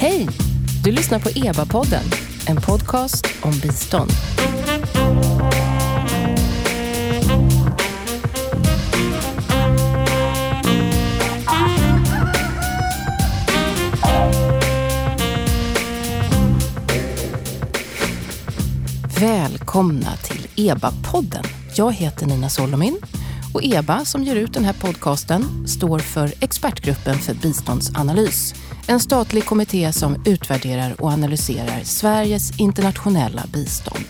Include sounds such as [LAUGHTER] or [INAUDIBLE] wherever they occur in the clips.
Hej! Du lyssnar på EBA-podden, en podcast om bistånd. Välkomna till EBA-podden. Jag heter Nina Solomin och EBA, som ger ut den här podcasten, står för Expertgruppen för biståndsanalys. En statlig kommitté som utvärderar och analyserar Sveriges internationella bistånd.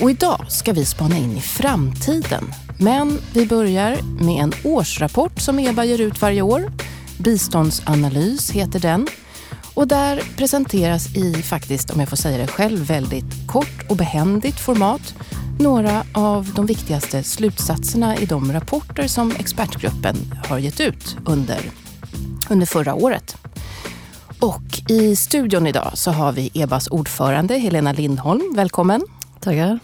Och idag ska vi spana in i framtiden. Men vi börjar med en årsrapport som EBA ger ut varje år. Biståndsanalys heter den. Och där presenteras i, faktiskt om jag får säga det själv, väldigt kort och behändigt format några av de viktigaste slutsatserna i de rapporter som expertgruppen har gett ut under, under förra året. Och i studion idag så har vi EBAs ordförande Helena Lindholm. Välkommen. Tackar.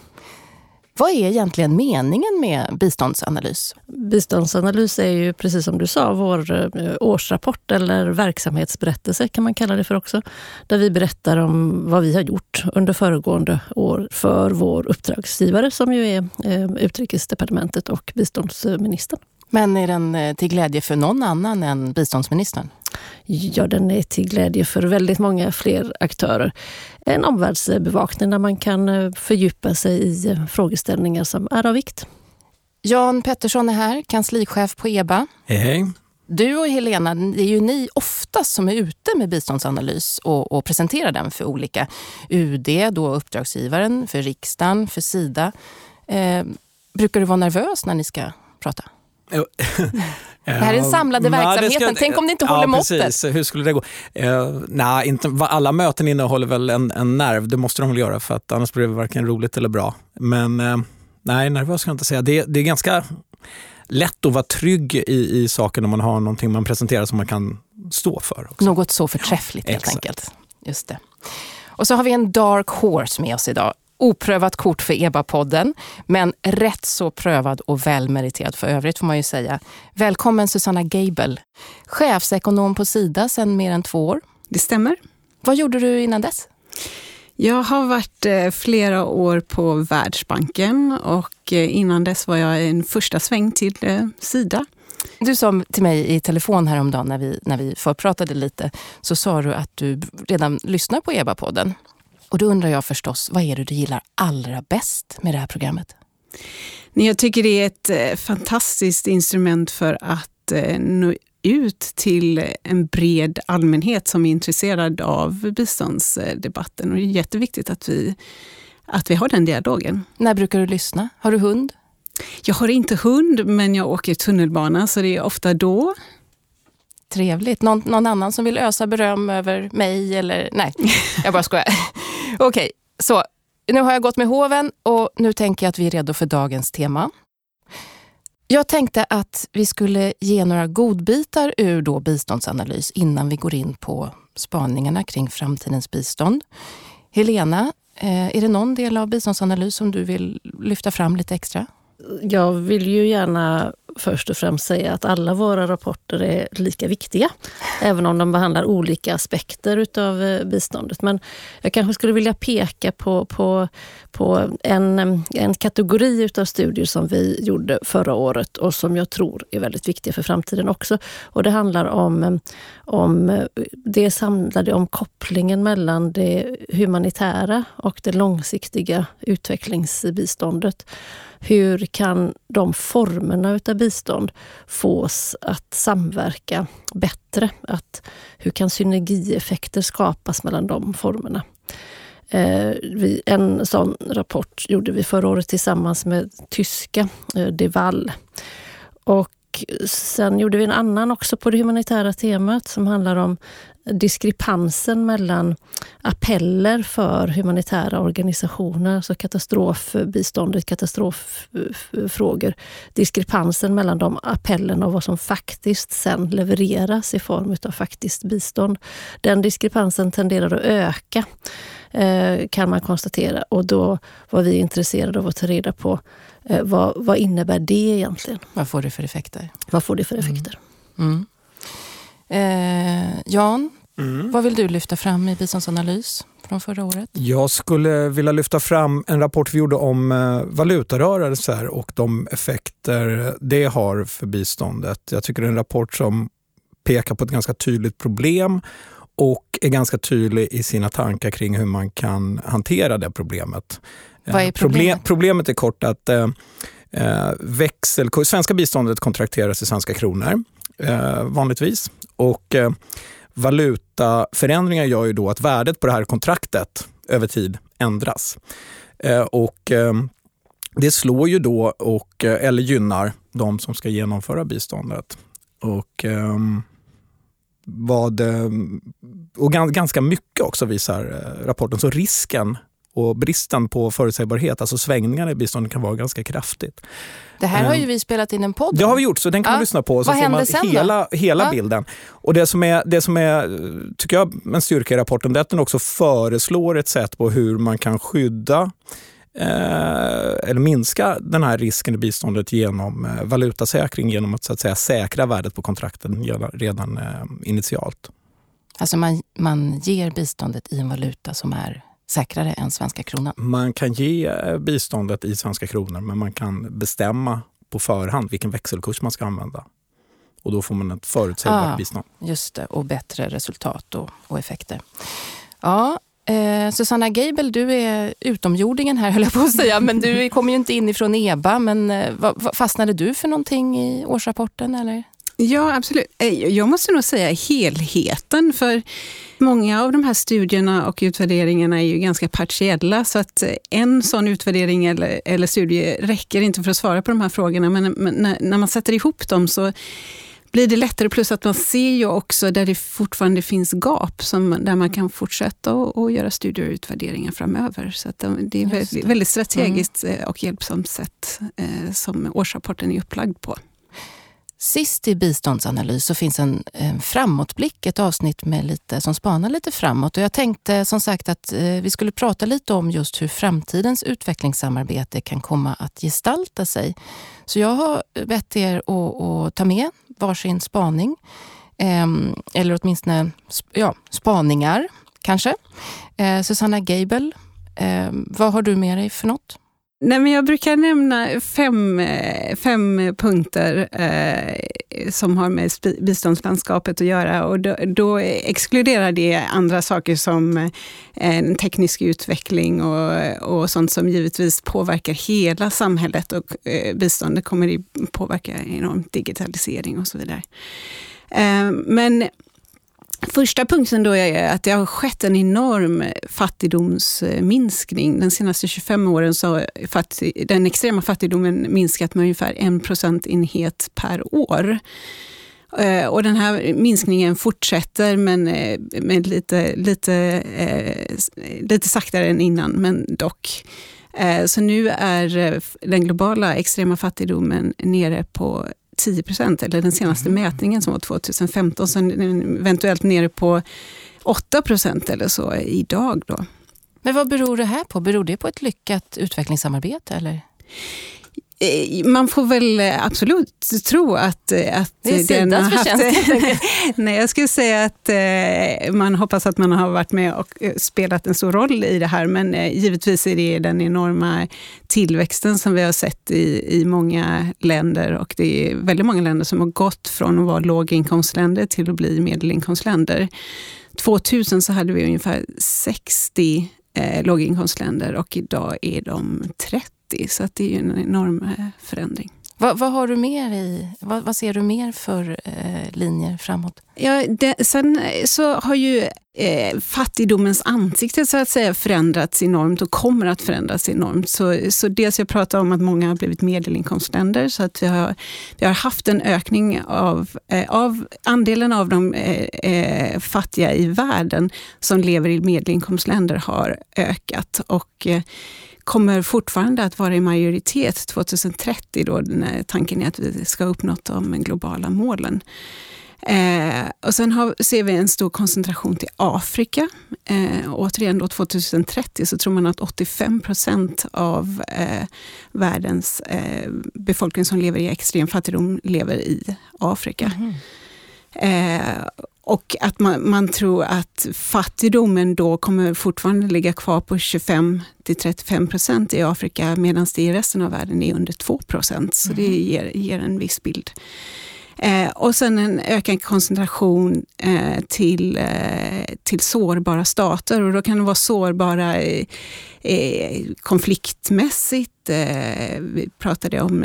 Vad är egentligen meningen med biståndsanalys? Biståndsanalys är ju precis som du sa vår eh, årsrapport eller verksamhetsberättelse kan man kalla det för också. Där vi berättar om vad vi har gjort under föregående år för vår uppdragsgivare som ju är eh, Utrikesdepartementet och biståndsministern. Men är den eh, till glädje för någon annan än biståndsministern? Ja, den är till glädje för väldigt många fler aktörer. En omvärldsbevakning där man kan eh, fördjupa sig i eh, frågeställningar som är av vikt. Jan Pettersson är här, kanslichef på EBA. Hej, hej. Du och Helena, det är ju ni oftast som är ute med biståndsanalys och, och presenterar den för olika UD, då uppdragsgivaren, för riksdagen, för Sida. Eh, brukar du vara nervös när ni ska prata? [LAUGHS] Det här är den samlade verksamheten. Ska, Tänk om det inte håller ja, måttet. Precis. Hur skulle det gå? Uh, nej, inte, alla möten innehåller väl en, en nerv. Det måste de väl göra för att annars blir det varken roligt eller bra. Men uh, nej, nervös ska jag inte säga. Det, det är ganska lätt att vara trygg i, i saker när man har någonting man presenterar som man kan stå för. Också. Något så förträffligt ja, helt exakt. enkelt. Just det. Och så har vi en dark horse med oss idag oprövat kort för EBA-podden, men rätt så prövad och välmeriterad för övrigt får man ju säga. Välkommen Susanna Gable, chefsekonom på Sida sedan mer än två år. Det stämmer. Vad gjorde du innan dess? Jag har varit eh, flera år på Världsbanken och eh, innan dess var jag en första sväng till eh, Sida. Du sa till mig i telefon häromdagen när vi, när vi förpratade lite, så sa du att du redan lyssnar på EBA-podden. Och då undrar jag förstås, vad är det du gillar allra bäst med det här programmet? Jag tycker det är ett eh, fantastiskt instrument för att eh, nå ut till en bred allmänhet som är intresserad av biståndsdebatten. Och det är jätteviktigt att vi, att vi har den dialogen. När brukar du lyssna? Har du hund? Jag har inte hund, men jag åker tunnelbana så det är ofta då. Trevligt. Någon, någon annan som vill ösa beröm över mig? Eller? Nej, jag bara skojar. [LAUGHS] Okej, okay, så nu har jag gått med hoven och nu tänker jag att vi är redo för dagens tema. Jag tänkte att vi skulle ge några godbitar ur då biståndsanalys innan vi går in på spaningarna kring framtidens bistånd. Helena, eh, är det någon del av biståndsanalys som du vill lyfta fram lite extra? Jag vill ju gärna först och främst säga att alla våra rapporter är lika viktiga, även om de behandlar olika aspekter utav eh, biståndet. Men jag kanske skulle vilja peka på, på, på en, en kategori utav studier som vi gjorde förra året och som jag tror är väldigt viktiga för framtiden också. Och det handlar om, om det samlade om kopplingen mellan det humanitära och det långsiktiga utvecklingsbiståndet. Hur kan de formerna utav bistånd fås att samverka bättre? Att, hur kan synergieffekter skapas mellan de formerna? Eh, vi, en sån rapport gjorde vi förra året tillsammans med tyska eh, Deval. Och sen gjorde vi en annan också på det humanitära temat som handlar om diskrepansen mellan appeller för humanitära organisationer, alltså katastrofbiståndet, katastroffrågor. Diskrepansen mellan de appellerna och vad som faktiskt sen levereras i form av faktiskt bistånd. Den diskrepansen tenderar att öka eh, kan man konstatera och då var vi intresserade av att ta reda på eh, vad, vad innebär det egentligen? Vad får det för effekter? Vad får det för effekter? Mm. Mm. Eh, Jan, Mm. Vad vill du lyfta fram i biståndsanalys från förra året? Jag skulle vilja lyfta fram en rapport vi gjorde om eh, valutarörelser och de effekter det har för biståndet. Jag tycker det är en rapport som pekar på ett ganska tydligt problem och är ganska tydlig i sina tankar kring hur man kan hantera det problemet. Vad är eh, problemet? problemet är kort att eh, eh svenska biståndet kontrakteras i svenska kronor eh, vanligtvis. Och eh, valutaförändringar gör ju då att värdet på det här kontraktet över tid ändras. Eh, och eh, det slår ju då, och, eh, eller gynnar, de som ska genomföra biståndet. Och, ehm, vad, ehm, och ganska mycket också visar eh, rapporten. Så risken och bristen på förutsägbarhet, alltså svängningarna i biståndet kan vara ganska kraftigt. Det här har ju ehm, vi spelat in en podd Det har vi gjort, så den kan ja. man lyssna på. Så Vad får man sen hela, hela ja. bilden. Och det som, är, det som är, tycker jag, en styrka i rapporten, det är att den också föreslår ett sätt på hur man kan skydda eh, eller minska den här risken i biståndet genom eh, valutasäkring, genom att, så att säga, säkra värdet på kontrakten redan eh, initialt. Alltså man, man ger biståndet i en valuta som är säkrare än svenska kronan? Man kan ge eh, biståndet i svenska kronor men man kan bestämma på förhand vilken växelkurs man ska använda. Och då får man ett förutsägbart ah, bistånd. Just det, och bättre resultat och, och effekter. Ja, eh, Susanna Geibel, du är utomjordingen här [LAUGHS] höll jag på att säga, men du kommer ju inte inifrån EBA. Men eh, fastnade du för någonting i årsrapporten? Eller? Ja, absolut. Eh, jag måste nog säga helheten, för många av de här studierna och utvärderingarna är ju ganska partiella, så att en sån utvärdering eller, eller studie räcker inte för att svara på de här frågorna, men, men när, man sätter ihop dem så blir det lättare. Plus att man ser ju också där det fortfarande finns gap, som, där man kan fortsätta och, och göra studier och utvärderingar framöver. Så att det är väldigt, väldigt strategiskt mm. och hjälpsamt sätt eh, som årsrapporten är upplagd på. Sist i biståndsanalys så finns en, en framåtblick, ett avsnitt med lite, som spanar lite framåt. Och jag tänkte som sagt att eh, vi skulle prata lite om just hur framtidens utvecklingssamarbete kan komma att gestalta sig. Så jag har bett er att, att ta med varsin spaning, eh, eller åtminstone ja, spaningar kanske. Eh, Susanna Geibel, eh, vad har du med dig för något? Nej, men jag brukar nämna fem, eh, fem punkter eh, som har med biståndslandskapet att göra. Och då, då exkluderar det andra saker som eh, teknisk utveckling och, och sånt som givetvis påverkar hela samhället. Och eh, biståndet kommer att påverka enormt digitalisering och så vidare. Eh, men Första punkten då är att det har skett en enorm fattigdomsminskning. De senaste 25 åren så har den extrema fattigdomen minskat med ungefär en procentenhet per år. Eh, och den här minskningen fortsätter, men eh, med lite, lite, eh, lite saktare än innan, men dock. Så nu är den globala extrema fattigdomen nere på 10 procent, eller den senaste mm. mätningen som var 2015, så eventuellt nere på 8 procent eller så idag. Då. Men vad beror det här på? Beror det på ett lyckat utvecklingssamarbete? Eller? Eh, man får väl absolut tro att, att det är den har haft... [LAUGHS] nej, jag skulle säga att eh, man hoppas att man har varit med och eh, spelat en stor roll i det här. Men eh, givetvis är det den enorma tillväxten som vi har sett i, i många länder. Och det är väldigt många länder som har gått från att vara låginkomstländer till att bli medelinkomstländer. 2000 så hade vi ungefär 60 eh, låginkomstländer och idag är de 30 30, så att det är en enorm eh, förändring. Vad, vad, har du mer i, vad, vad ser du mer för eh, linjer framåt? Ja, det, sen så har ju eh, fattigdomens ansikte så att säga förändrats enormt och kommer att förändras enormt. Så, så dels jag pratar om att många har blivit medelinkomstländer, så att vi har, vi har haft en ökning av, eh, av andelen av de eh, eh fattiga i världen som lever i medelinkomstländer har ökat. Och eh, kommer fortfarande att vara i majoritet 2030 då när tanken är att vi ska ha uppnått de globala målen. Eh, och sen har, ser vi en stor koncentration till Afrika. Eh, återigen då 2030 så tror man att 85 procent av eh, världens eh, befolkning som lever i extrem fattigdom lever i Afrika. Mm. Och att man, man, tror att fattigdomen då kommer fortfarande ligga kvar på 25 till 35 procent i Afrika medan det i resten av världen är under 2 procent. Så det mm. ger, ger en viss bild. Och sen en ökad koncentration eh, till, eh, till sårbara stater. Och då kan det vara sårbara eh, konfliktmässigt. Vi pratade om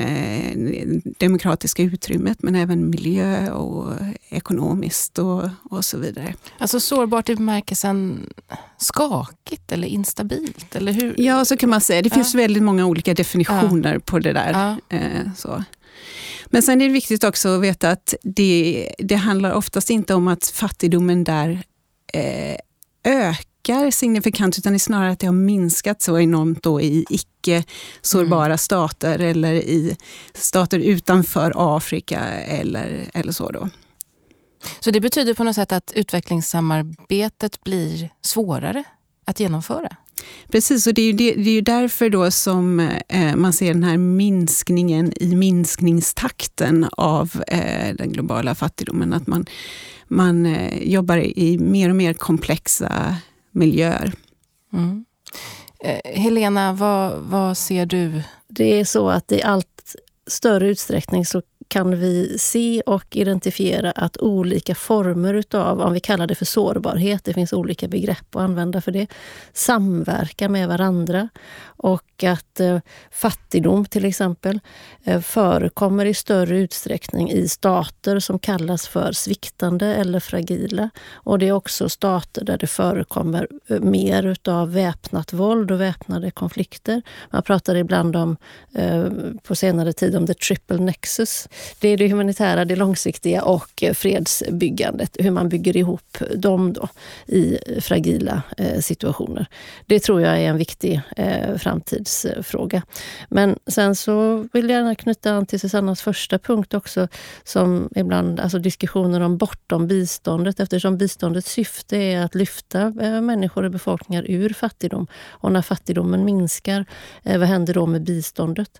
demokratiska utrymmet, men även miljö och ekonomiskt och, och så vidare. Alltså sårbart i bemärkelsen skakigt eller instabilt? Eller hur? Ja, så kan man säga. Det finns väldigt många olika definitioner ja. på det där. Ja. så. Men sen är det viktigt också att veta att det, det handlar oftast inte om att fattigdomen där eh, ökar signifikant, utan det är snarare att det har minskat så enormt då i icke-sårbara mm. stater eller i stater utanför Afrika eller, eller så. Då. Så det betyder på något sätt att utvecklingssamarbetet blir svårare att genomföra? Precis, och det är ju, det, det är ju därför då som eh, man ser den här minskningen i minskningstakten av eh, den globala fattigdomen. Att man, man eh, jobbar i mer och mer komplexa miljöer. Mm. Eh, Helena, vad, vad ser du? Det är så att i allt större utsträckning så kan vi se och identifiera att olika former utav, om vi kallar det för sårbarhet, det finns olika begrepp att använda för det, samverkar med varandra. Och att eh, fattigdom till exempel eh, förekommer i större utsträckning i stater som kallas för sviktande eller fragila. Och det är också stater där det förekommer eh, mer utav väpnat våld och väpnade konflikter. Man pratar ibland om, eh, på senare tid om the triple nexus det är det humanitära, det långsiktiga och fredsbyggandet. Hur man bygger ihop dem då i fragila eh, situationer. Det tror jag är en viktig eh, framtidsfråga. Men sen så vill jag gärna knyta an till Susannas första punkt också, som ibland, alltså diskussioner om bortom biståndet, eftersom biståndets syfte är att lyfta eh, människor och befolkningar ur fattigdom. Och när fattigdomen minskar, vad händer då med biståndet?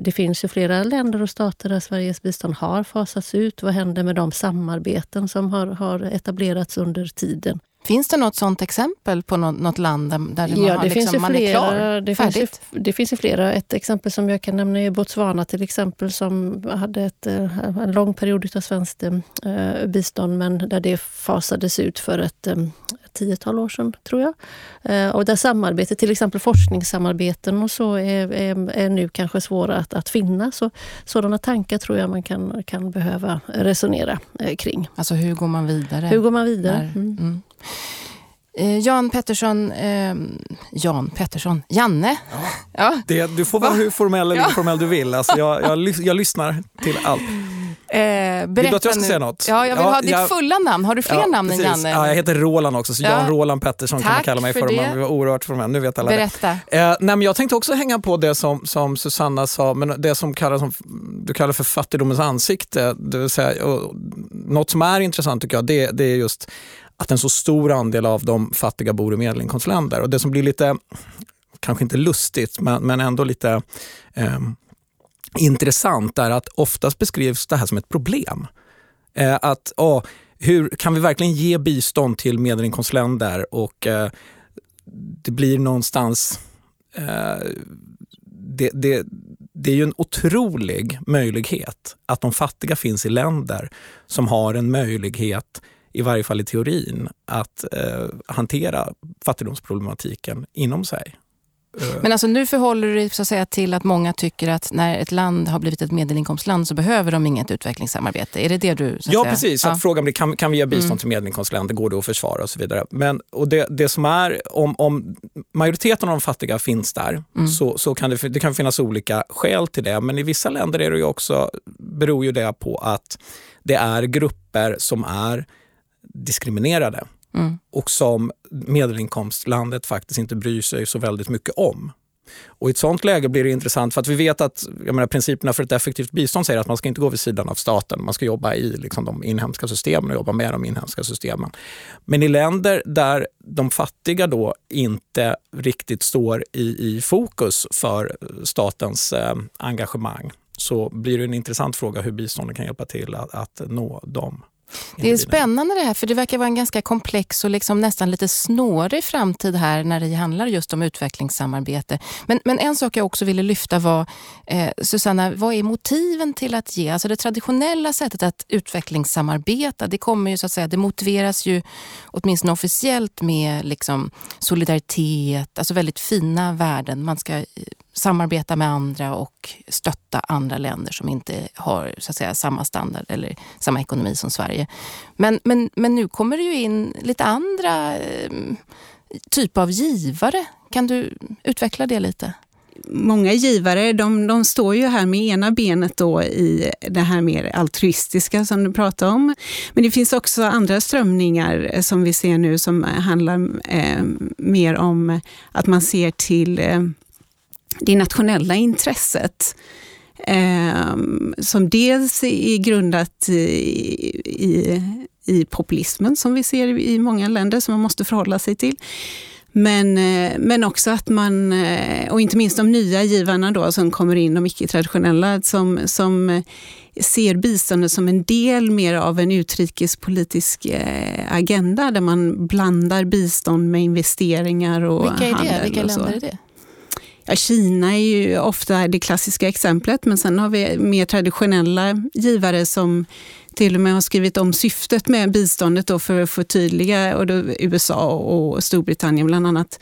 Det finns ju flera länder och stater där Sveriges bistånd har fasats ut. Vad händer med de samarbeten som har, har etablerats under tiden? Finns det något sånt exempel på något, något land där man, ja, det liksom, finns man flera, är klar? Det finns, ju, det finns ju flera. Ett exempel som jag kan nämna är Botswana till exempel som hade ett, eh, en lång period av svenskt eh, bistånd men där det fasades ut för ett, eh, tiotal år sedan, tror jag. Eh, och där samarbete, till exempel forskningssamarbeten och så, är, är, är nu kanske svåra att, att finna. Så, sådana tankar tror jag man kan, kan behöva resonera eh, kring. Alltså hur går man vidare? Hur går man vidare? Mm. Mm. Eh, Jan Pettersson, eh, Jan Pettersson, Janne. Ja, ja. Det, du får vara Va? hur formell eller informell du vill. Alltså, jag, jag, jag lyssnar till allt. Eh, vill du att jag ska säga något? Ja, jag vill ja, ha ditt jag, fulla namn. Har du fler ja, namn precis. än Janne? Ja, jag heter Roland också, så Jan Roland Pettersson Tack kan man kalla mig för, för om man oerhört formell. Nu vet alla Berätta. Det. Eh, nej, men jag tänkte också hänga på det som, som Susanna sa, men det som kallas som, du kallar för fattigdomens ansikte. Det vill säga, och, något som är intressant tycker jag, det, det är just att en så stor andel av de fattiga bor i medelinkomstländer. Och det som blir lite, kanske inte lustigt, men, men ändå lite eh, intressant är att oftast beskrivs det här som ett problem. Eh, att oh, hur Kan vi verkligen ge bistånd till medelinkomstländer och eh, det blir någonstans... Eh, det, det, det är ju en otrolig möjlighet att de fattiga finns i länder som har en möjlighet, i varje fall i teorin, att eh, hantera fattigdomsproblematiken inom sig. Men alltså nu förhåller du dig så att säga, till att många tycker att när ett land har blivit ett medelinkomstland så behöver de inget utvecklingssamarbete. Är det det du Ja, säga? precis. Ja. Frågan blir kan, kan vi ge bistånd mm. till medelinkomstländer? Går det att försvara och så vidare? Men och det, det som är, om, om majoriteten av de fattiga finns där mm. så, så kan det, det kan finnas olika skäl till det. Men i vissa länder är det ju också, beror ju det på att det är grupper som är diskriminerade. Mm. och som medelinkomstlandet faktiskt inte bryr sig så väldigt mycket om. Och I ett sånt läge blir det intressant för att vi vet att jag menar, principerna för ett effektivt bistånd säger att man ska inte gå vid sidan av staten. Man ska jobba i liksom, de inhemska systemen och jobba med de inhemska systemen. Men i länder där de fattiga då inte riktigt står i, i fokus för statens eh, engagemang så blir det en intressant fråga hur biståndet kan hjälpa till att, att nå dem. Det är spännande det här, för det verkar vara en ganska komplex och liksom nästan lite snårig framtid här när det handlar just om utvecklingssamarbete. Men, men en sak jag också ville lyfta var, eh, Susanna, vad är motiven till att ge? Alltså det traditionella sättet att utvecklingssamarbeta, det kommer ju så att säga, det motiveras ju åtminstone officiellt med liksom solidaritet, alltså väldigt fina värden. Man ska samarbeta med andra och stötta andra länder som inte har så att säga, samma standard eller samma ekonomi som Sverige. Men, men, men nu kommer det ju in lite andra eh, typer av givare. Kan du utveckla det lite? många givare de, de står ju här med ena benet då i det här mer altruistiska som du pratar om. Men det finns också andra strömningar som vi ser nu som handlar eh, mer om att man ser till eh, det nationella intresset. Eh, som dels är grundat i, i, i, populismen som vi ser i många länder som man måste förhålla sig till. Men, eh, men också att man, eh, och inte minst de nya givarna då som kommer in, de icke-traditionella, som, som ser biståndet som en del mer av en utrikespolitisk eh, agenda där man blandar bistånd med investeringar och Vilka är handel. Det? Vilka länder är det? Ja, Kina är ju ofta det klassiska exemplet, men sen har vi mer traditionella givare som till och med har skrivit om syftet med biståndet då för att förtydliga, och då USA och Storbritannien bland annat,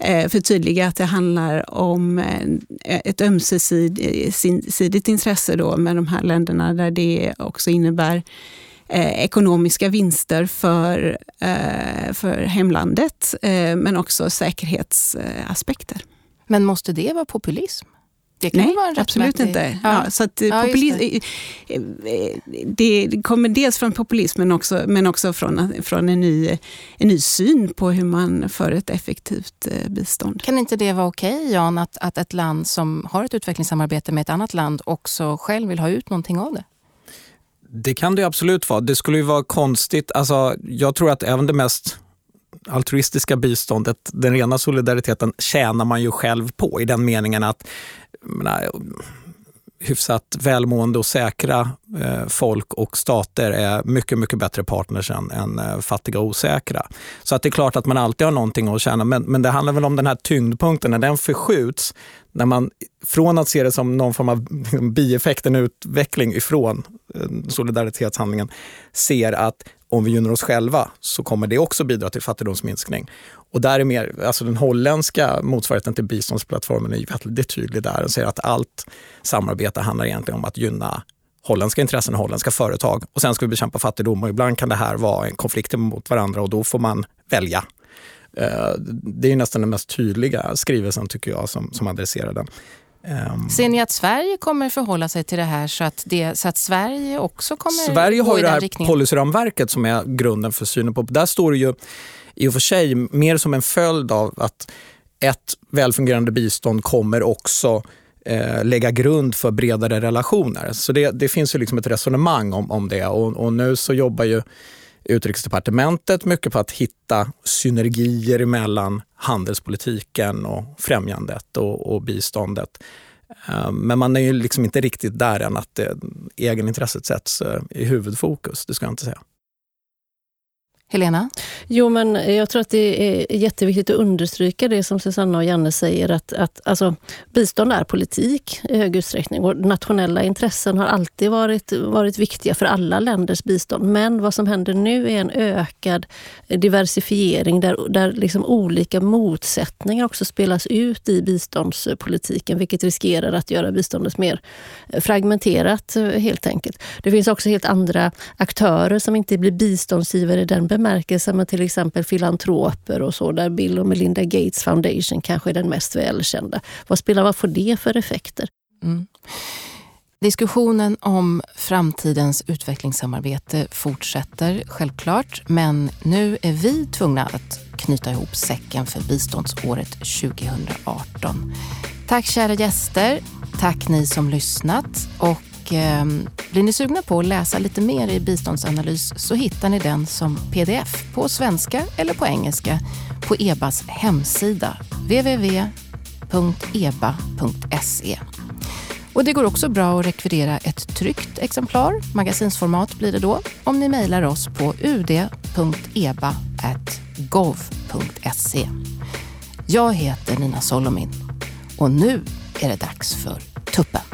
eh, förtydliga att det handlar om eh, ett ömsesidigt eh, intresse då med de här länderna där det också innebär ekonomiska vinster för, för hemlandet, men också säkerhetsaspekter. Men måste det vara populism? Det Nej, absolut inte. Ja. ja. så att ja, populism, det. det. kommer dels från populismen också, men också från, från en, ny, en ny syn på hur man för ett effektivt eh, bistånd. Kan inte det vara okej, okay, Jan, att, att ett land som har ett utvecklingssamarbete med ett annat land också själv vill ha ut någonting av det? Det kan det absolut vara. Det skulle ju vara konstigt. Alltså, jag tror att även det mest altruistiska biståndet, den rena solidariteten, tjänar man ju själv på i den meningen att menar, hyfsat välmående och säkra eh, folk och stater är mycket, mycket bättre partners än, än eh, fattiga och osäkra. Så att det är klart att man alltid har någonting att tjäna, men, men det handlar väl om den här tyngdpunkten, när den förskjuts, när man från att se det som någon form av liksom, bieffekt, en utveckling ifrån eh, solidaritetshandlingen, ser att om vi gynnar oss själva så kommer det också bidra till fattigdomsminskning. Och där är mer, alltså den holländska motsvarigheten till biståndsplattformen är väldigt tydlig där. Den säger att allt samarbete handlar egentligen om att gynna holländska intressen och holländska företag. Och sen ska vi bekämpa fattigdom och ibland kan det här vara en konflikt mot varandra och då får man välja. Eh, det är nästan den mest tydliga skrivelsen tycker jag som, som adresserar den. Um, Ser ni att Sverige kommer förhålla sig till det här så att, det, så att Sverige också kommer Sverige har ju det här riktningen? policyramverket som är grunden för synen på... Där står det ju i och för sig mer som en följd av att ett välfungerande bistånd kommer också eh, lägga grund för bredare relationer. Så det, det finns ju liksom ett resonemang om, om det och, och nu så jobbar ju Utrikesdepartementet mycket på att hitta synergier mellan handelspolitiken och främjandet och, och biståndet. Eh, men man är ju liksom inte riktigt där än att det, egenintresset sätts eh, i huvudfokus, det ska jag inte säga. Helena? Jo, men jag tror att det är jätteviktigt att understryka det som Susanna och Janne säger, att, att alltså, bistånd är politik i hög utsträckning och nationella intressen har alltid varit, varit viktiga för alla länders bistånd. Men vad som händer nu är en ökad diversifiering där, där liksom olika motsättningar också spelas ut i biståndspolitiken, vilket riskerar att göra biståndet mer fragmenterat helt enkelt. Det finns också helt andra aktörer som inte blir biståndsgivare i den bemärkelse, med till exempel filantroper och så, där Bill och Melinda Gates Foundation kanske är den mest välkända. Vad spelar vad får det för effekter? Mm. Diskussionen om framtidens utvecklingssamarbete fortsätter självklart, men nu är vi tvungna att knyta ihop säcken för biståndsåret 2018. Tack kära gäster, tack ni som lyssnat och eh, blir ni sugna på att läsa lite mer i biståndsanalys så hittar ni den som pdf på svenska eller på engelska på EBAs hemsida www.eba.se. Och det går också bra att rekvirera ett tryckt exemplar, magasinsformat blir det då, om ni mejlar oss på ud.eba.gov.se. Jag heter Nina Solomin och nu är det dags för Tuppen.